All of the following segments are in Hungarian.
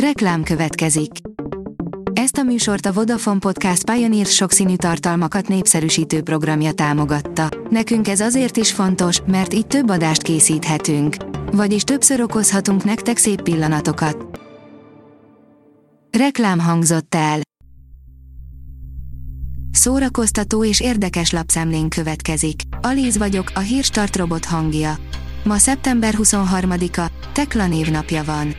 Reklám következik. Ezt a műsort a Vodafone Podcast Pioneer sokszínű tartalmakat népszerűsítő programja támogatta. Nekünk ez azért is fontos, mert így több adást készíthetünk. Vagyis többször okozhatunk nektek szép pillanatokat. Reklám hangzott el. Szórakoztató és érdekes lapszemlén következik. Alíz vagyok, a hírstart robot hangja. Ma szeptember 23-a, Tekla névnapja van.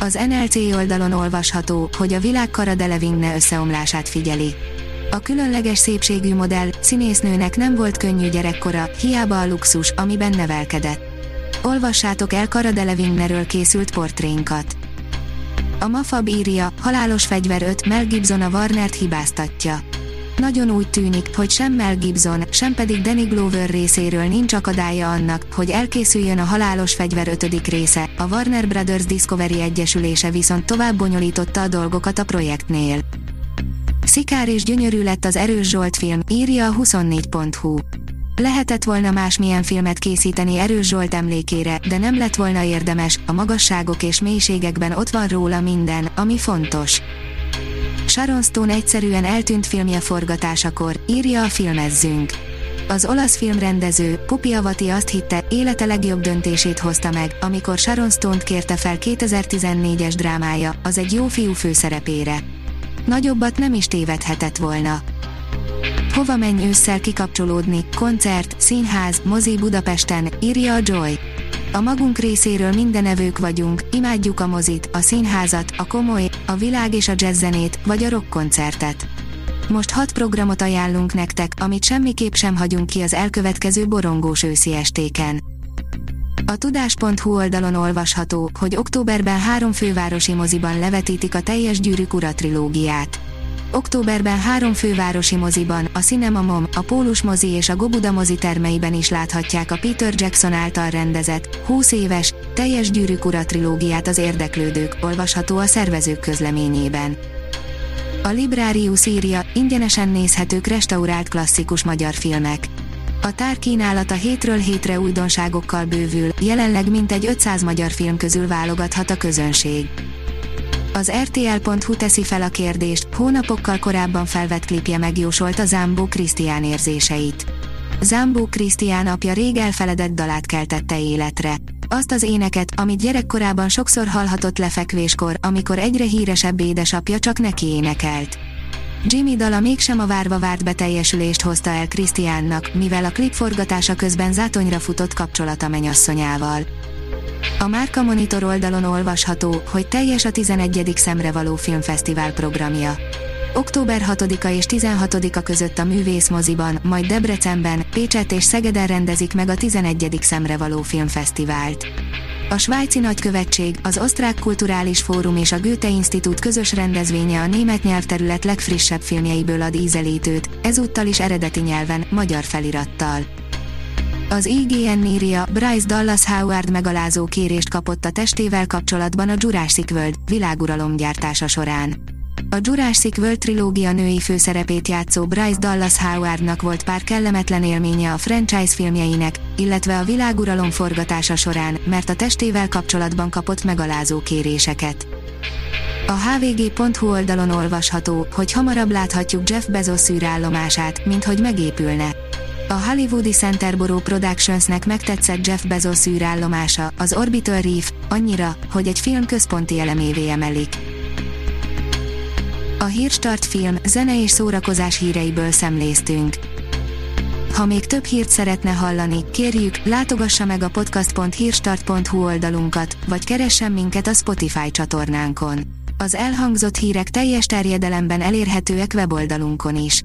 Az NLC oldalon olvasható, hogy a világ Cara Delevingne összeomlását figyeli. A különleges szépségű modell, színésznőnek nem volt könnyű gyerekkora, hiába a luxus, amiben nevelkedett. Olvassátok el Cara Delevingneről készült portrénkat. A Mafab írja, halálos fegyver 5, Mel Gibson a Warnert hibáztatja. Nagyon úgy tűnik, hogy sem Mel Gibson, sem pedig Danny Glover részéről nincs akadálya annak, hogy elkészüljön a Halálos Fegyver 5. része, a Warner Brothers Discovery Egyesülése viszont tovább bonyolította a dolgokat a projektnél. Szikár és gyönyörű lett az Erős Zsolt film, írja a 24.hu. Lehetett volna másmilyen filmet készíteni Erős Zsolt emlékére, de nem lett volna érdemes, a magasságok és mélységekben ott van róla minden, ami fontos. Sharon Stone egyszerűen eltűnt filmje forgatásakor, írja a filmezzünk. Az olasz filmrendező, Pupi Avati azt hitte, élete legjobb döntését hozta meg, amikor Sharon Stone-t kérte fel 2014-es drámája, az egy jó fiú főszerepére. Nagyobbat nem is tévedhetett volna. Hova menj ősszel kikapcsolódni, koncert, színház, mozi Budapesten, írja a Joy. A magunk részéről mindenevők vagyunk, imádjuk a mozit, a színházat, a komoly, a világ és a jazzzenét, vagy a rockkoncertet. Most hat programot ajánlunk nektek, amit semmiképp sem hagyunk ki az elkövetkező borongós őszi estéken. A tudás.hu oldalon olvasható, hogy októberben három fővárosi moziban levetítik a teljes gyűrűk ura trilógiát. Októberben három fővárosi moziban, a Cinema Mom, a Pólus mozi és a Gobuda mozi termeiben is láthatják a Peter Jackson által rendezett, 20 éves, teljes gyűrűk ura trilógiát az érdeklődők, olvasható a szervezők közleményében. A Librarius írja, ingyenesen nézhetők restaurált klasszikus magyar filmek. A tárkínálat a hétről hétre újdonságokkal bővül, jelenleg mintegy 500 magyar film közül válogathat a közönség. Az RTL.hu teszi fel a kérdést, hónapokkal korábban felvett klipje megjósolta Zambó Krisztián érzéseit. Zambó Krisztián apja rég elfeledett dalát keltette életre. Azt az éneket, amit gyerekkorában sokszor hallhatott lefekvéskor, amikor egyre híresebb édesapja csak neki énekelt. Jimmy dala mégsem a várva várt beteljesülést hozta el Krisztiánnak, mivel a klip forgatása közben zátonyra futott kapcsolata menyasszonyával. A Márka Monitor oldalon olvasható, hogy teljes a 11. szemre való filmfesztivál programja. Október 6-a és 16-a között a Művész moziban, majd Debrecenben, Pécset és Szegeden rendezik meg a 11. szemre való filmfesztivált. A svájci nagykövetség, az Osztrák Kulturális Fórum és a Goethe Institut közös rendezvénye a német nyelvterület legfrissebb filmjeiből ad ízelítőt, ezúttal is eredeti nyelven, magyar felirattal. Az IGN írja, Bryce Dallas Howard megalázó kérést kapott a testével kapcsolatban a Jurassic World világuralom gyártása során. A Jurassic World trilógia női főszerepét játszó Bryce Dallas Howardnak volt pár kellemetlen élménye a franchise filmjeinek, illetve a világuralom forgatása során, mert a testével kapcsolatban kapott megalázó kéréseket. A hvg.hu oldalon olvasható, hogy hamarabb láthatjuk Jeff Bezos űrállomását, mint hogy megépülne. A hollywoodi Centerborough Productionsnek megtetszett Jeff Bezos űrállomása, az Orbital Reef, annyira, hogy egy film központi elemévé emelik. A Hírstart film, zene és szórakozás híreiből szemléztünk. Ha még több hírt szeretne hallani, kérjük, látogassa meg a podcast.hírstart.hu oldalunkat, vagy keressen minket a Spotify csatornánkon. Az elhangzott hírek teljes terjedelemben elérhetőek weboldalunkon is.